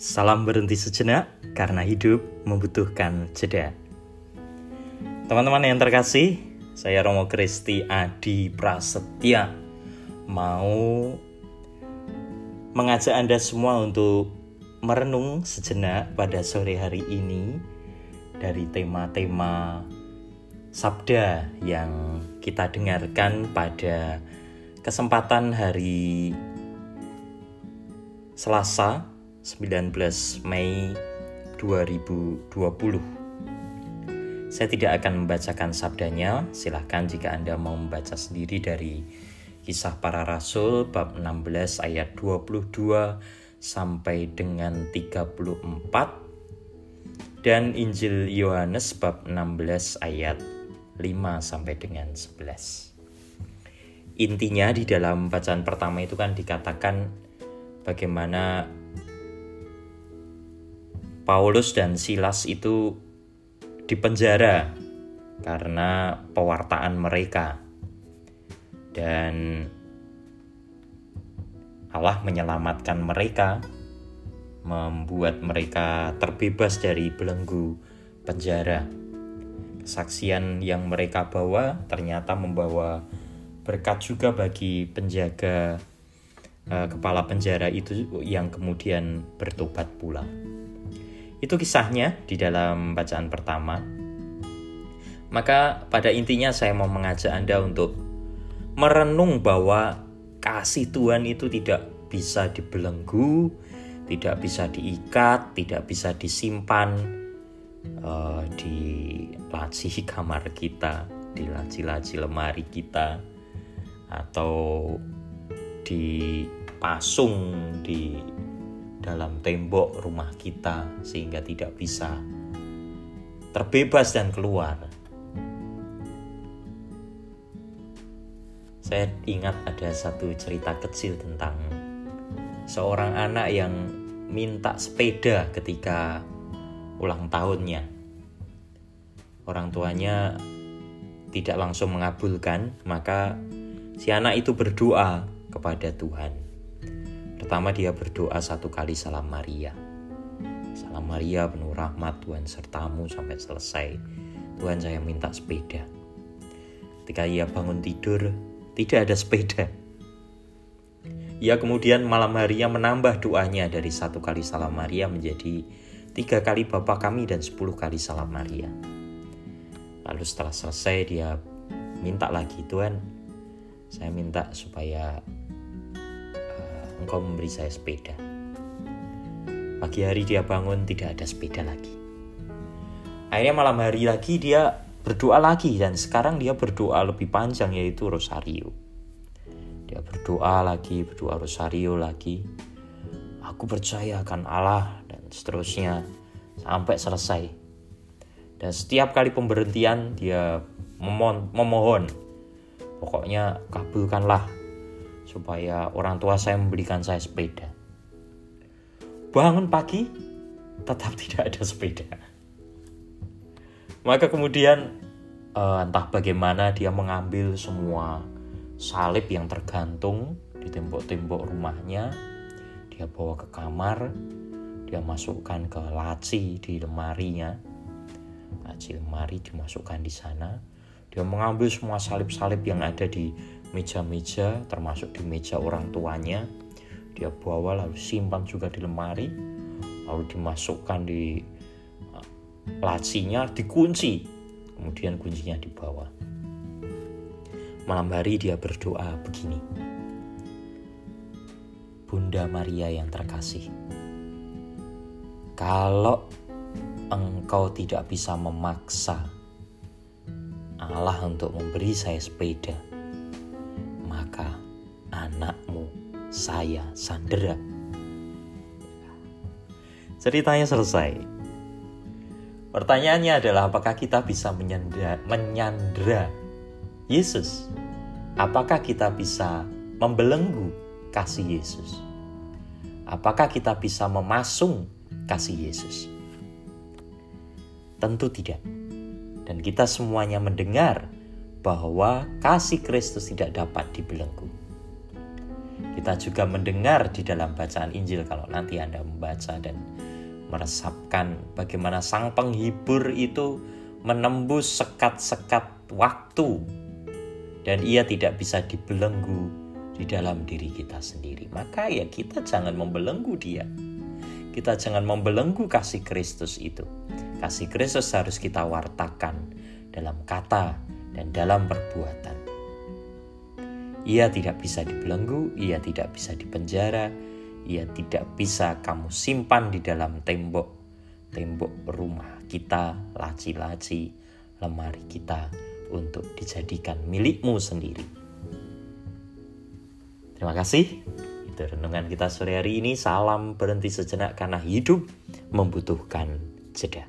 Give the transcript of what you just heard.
Salam berhenti sejenak karena hidup membutuhkan jeda. Teman-teman yang terkasih, saya Romo Kristi Adi Prasetya mau mengajak Anda semua untuk merenung sejenak pada sore hari ini dari tema-tema sabda yang kita dengarkan pada kesempatan hari Selasa 19 Mei 2020 Saya tidak akan membacakan sabdanya. Silahkan jika Anda mau membaca sendiri dari Kisah Para Rasul bab 16 ayat 22 sampai dengan 34 dan Injil Yohanes bab 16 ayat 5 sampai dengan 11. Intinya di dalam bacaan pertama itu kan dikatakan bagaimana Paulus dan Silas itu dipenjara karena pewartaan mereka dan Allah menyelamatkan mereka membuat mereka terbebas dari belenggu penjara kesaksian yang mereka bawa ternyata membawa berkat juga bagi penjaga uh, kepala penjara itu yang kemudian bertobat pula. Itu kisahnya di dalam bacaan pertama. Maka pada intinya saya mau mengajak Anda untuk merenung bahwa kasih Tuhan itu tidak bisa dibelenggu, tidak bisa diikat, tidak bisa disimpan uh, di laci kamar kita, di laci-laci lemari kita, atau di dipasung di dalam tembok rumah kita sehingga tidak bisa terbebas dan keluar. Saya ingat ada satu cerita kecil tentang seorang anak yang minta sepeda ketika ulang tahunnya. Orang tuanya tidak langsung mengabulkan, maka si anak itu berdoa kepada Tuhan. Pertama dia berdoa satu kali salam Maria. Salam Maria penuh rahmat Tuhan sertamu sampai selesai. Tuhan saya minta sepeda. Ketika ia bangun tidur, tidak ada sepeda. Ia kemudian malam harinya menambah doanya dari satu kali salam Maria menjadi tiga kali Bapa kami dan sepuluh kali salam Maria. Lalu setelah selesai dia minta lagi Tuhan, saya minta supaya engkau memberi saya sepeda. Pagi hari dia bangun tidak ada sepeda lagi. Akhirnya malam hari lagi dia berdoa lagi dan sekarang dia berdoa lebih panjang yaitu rosario. Dia berdoa lagi, berdoa rosario lagi. Aku percaya akan Allah dan seterusnya sampai selesai. Dan setiap kali pemberhentian dia memohon, pokoknya kabulkanlah supaya orang tua saya membelikan saya sepeda. Bangun pagi, tetap tidak ada sepeda. Maka kemudian uh, entah bagaimana dia mengambil semua salib yang tergantung di tembok-tembok rumahnya, dia bawa ke kamar, dia masukkan ke laci di lemarinya, laci lemari dimasukkan di sana, dia mengambil semua salib-salib yang ada di meja-meja termasuk di meja orang tuanya. Dia bawa lalu simpan juga di lemari lalu dimasukkan di uh, lacinya dikunci. Kemudian kuncinya dibawa malam hari dia berdoa begini. Bunda Maria yang terkasih kalau engkau tidak bisa memaksa Allah untuk memberi saya sepeda saya sandera. Ceritanya selesai. Pertanyaannya adalah apakah kita bisa menyandra, menyandra Yesus? Apakah kita bisa membelenggu kasih Yesus? Apakah kita bisa memasung kasih Yesus? Tentu tidak. Dan kita semuanya mendengar bahwa kasih Kristus tidak dapat dibelenggu. Kita juga mendengar di dalam bacaan Injil kalau nanti Anda membaca dan meresapkan bagaimana sang penghibur itu menembus sekat-sekat waktu dan ia tidak bisa dibelenggu di dalam diri kita sendiri. Maka ya kita jangan membelenggu dia. Kita jangan membelenggu kasih Kristus itu. Kasih Kristus harus kita wartakan dalam kata dan dalam perbuatan. Ia tidak bisa dibelenggu, ia tidak bisa dipenjara, ia tidak bisa kamu simpan di dalam tembok tembok rumah kita, laci-laci, lemari kita untuk dijadikan milikmu sendiri. Terima kasih. Itu renungan kita sore hari ini. Salam berhenti sejenak karena hidup membutuhkan jeda.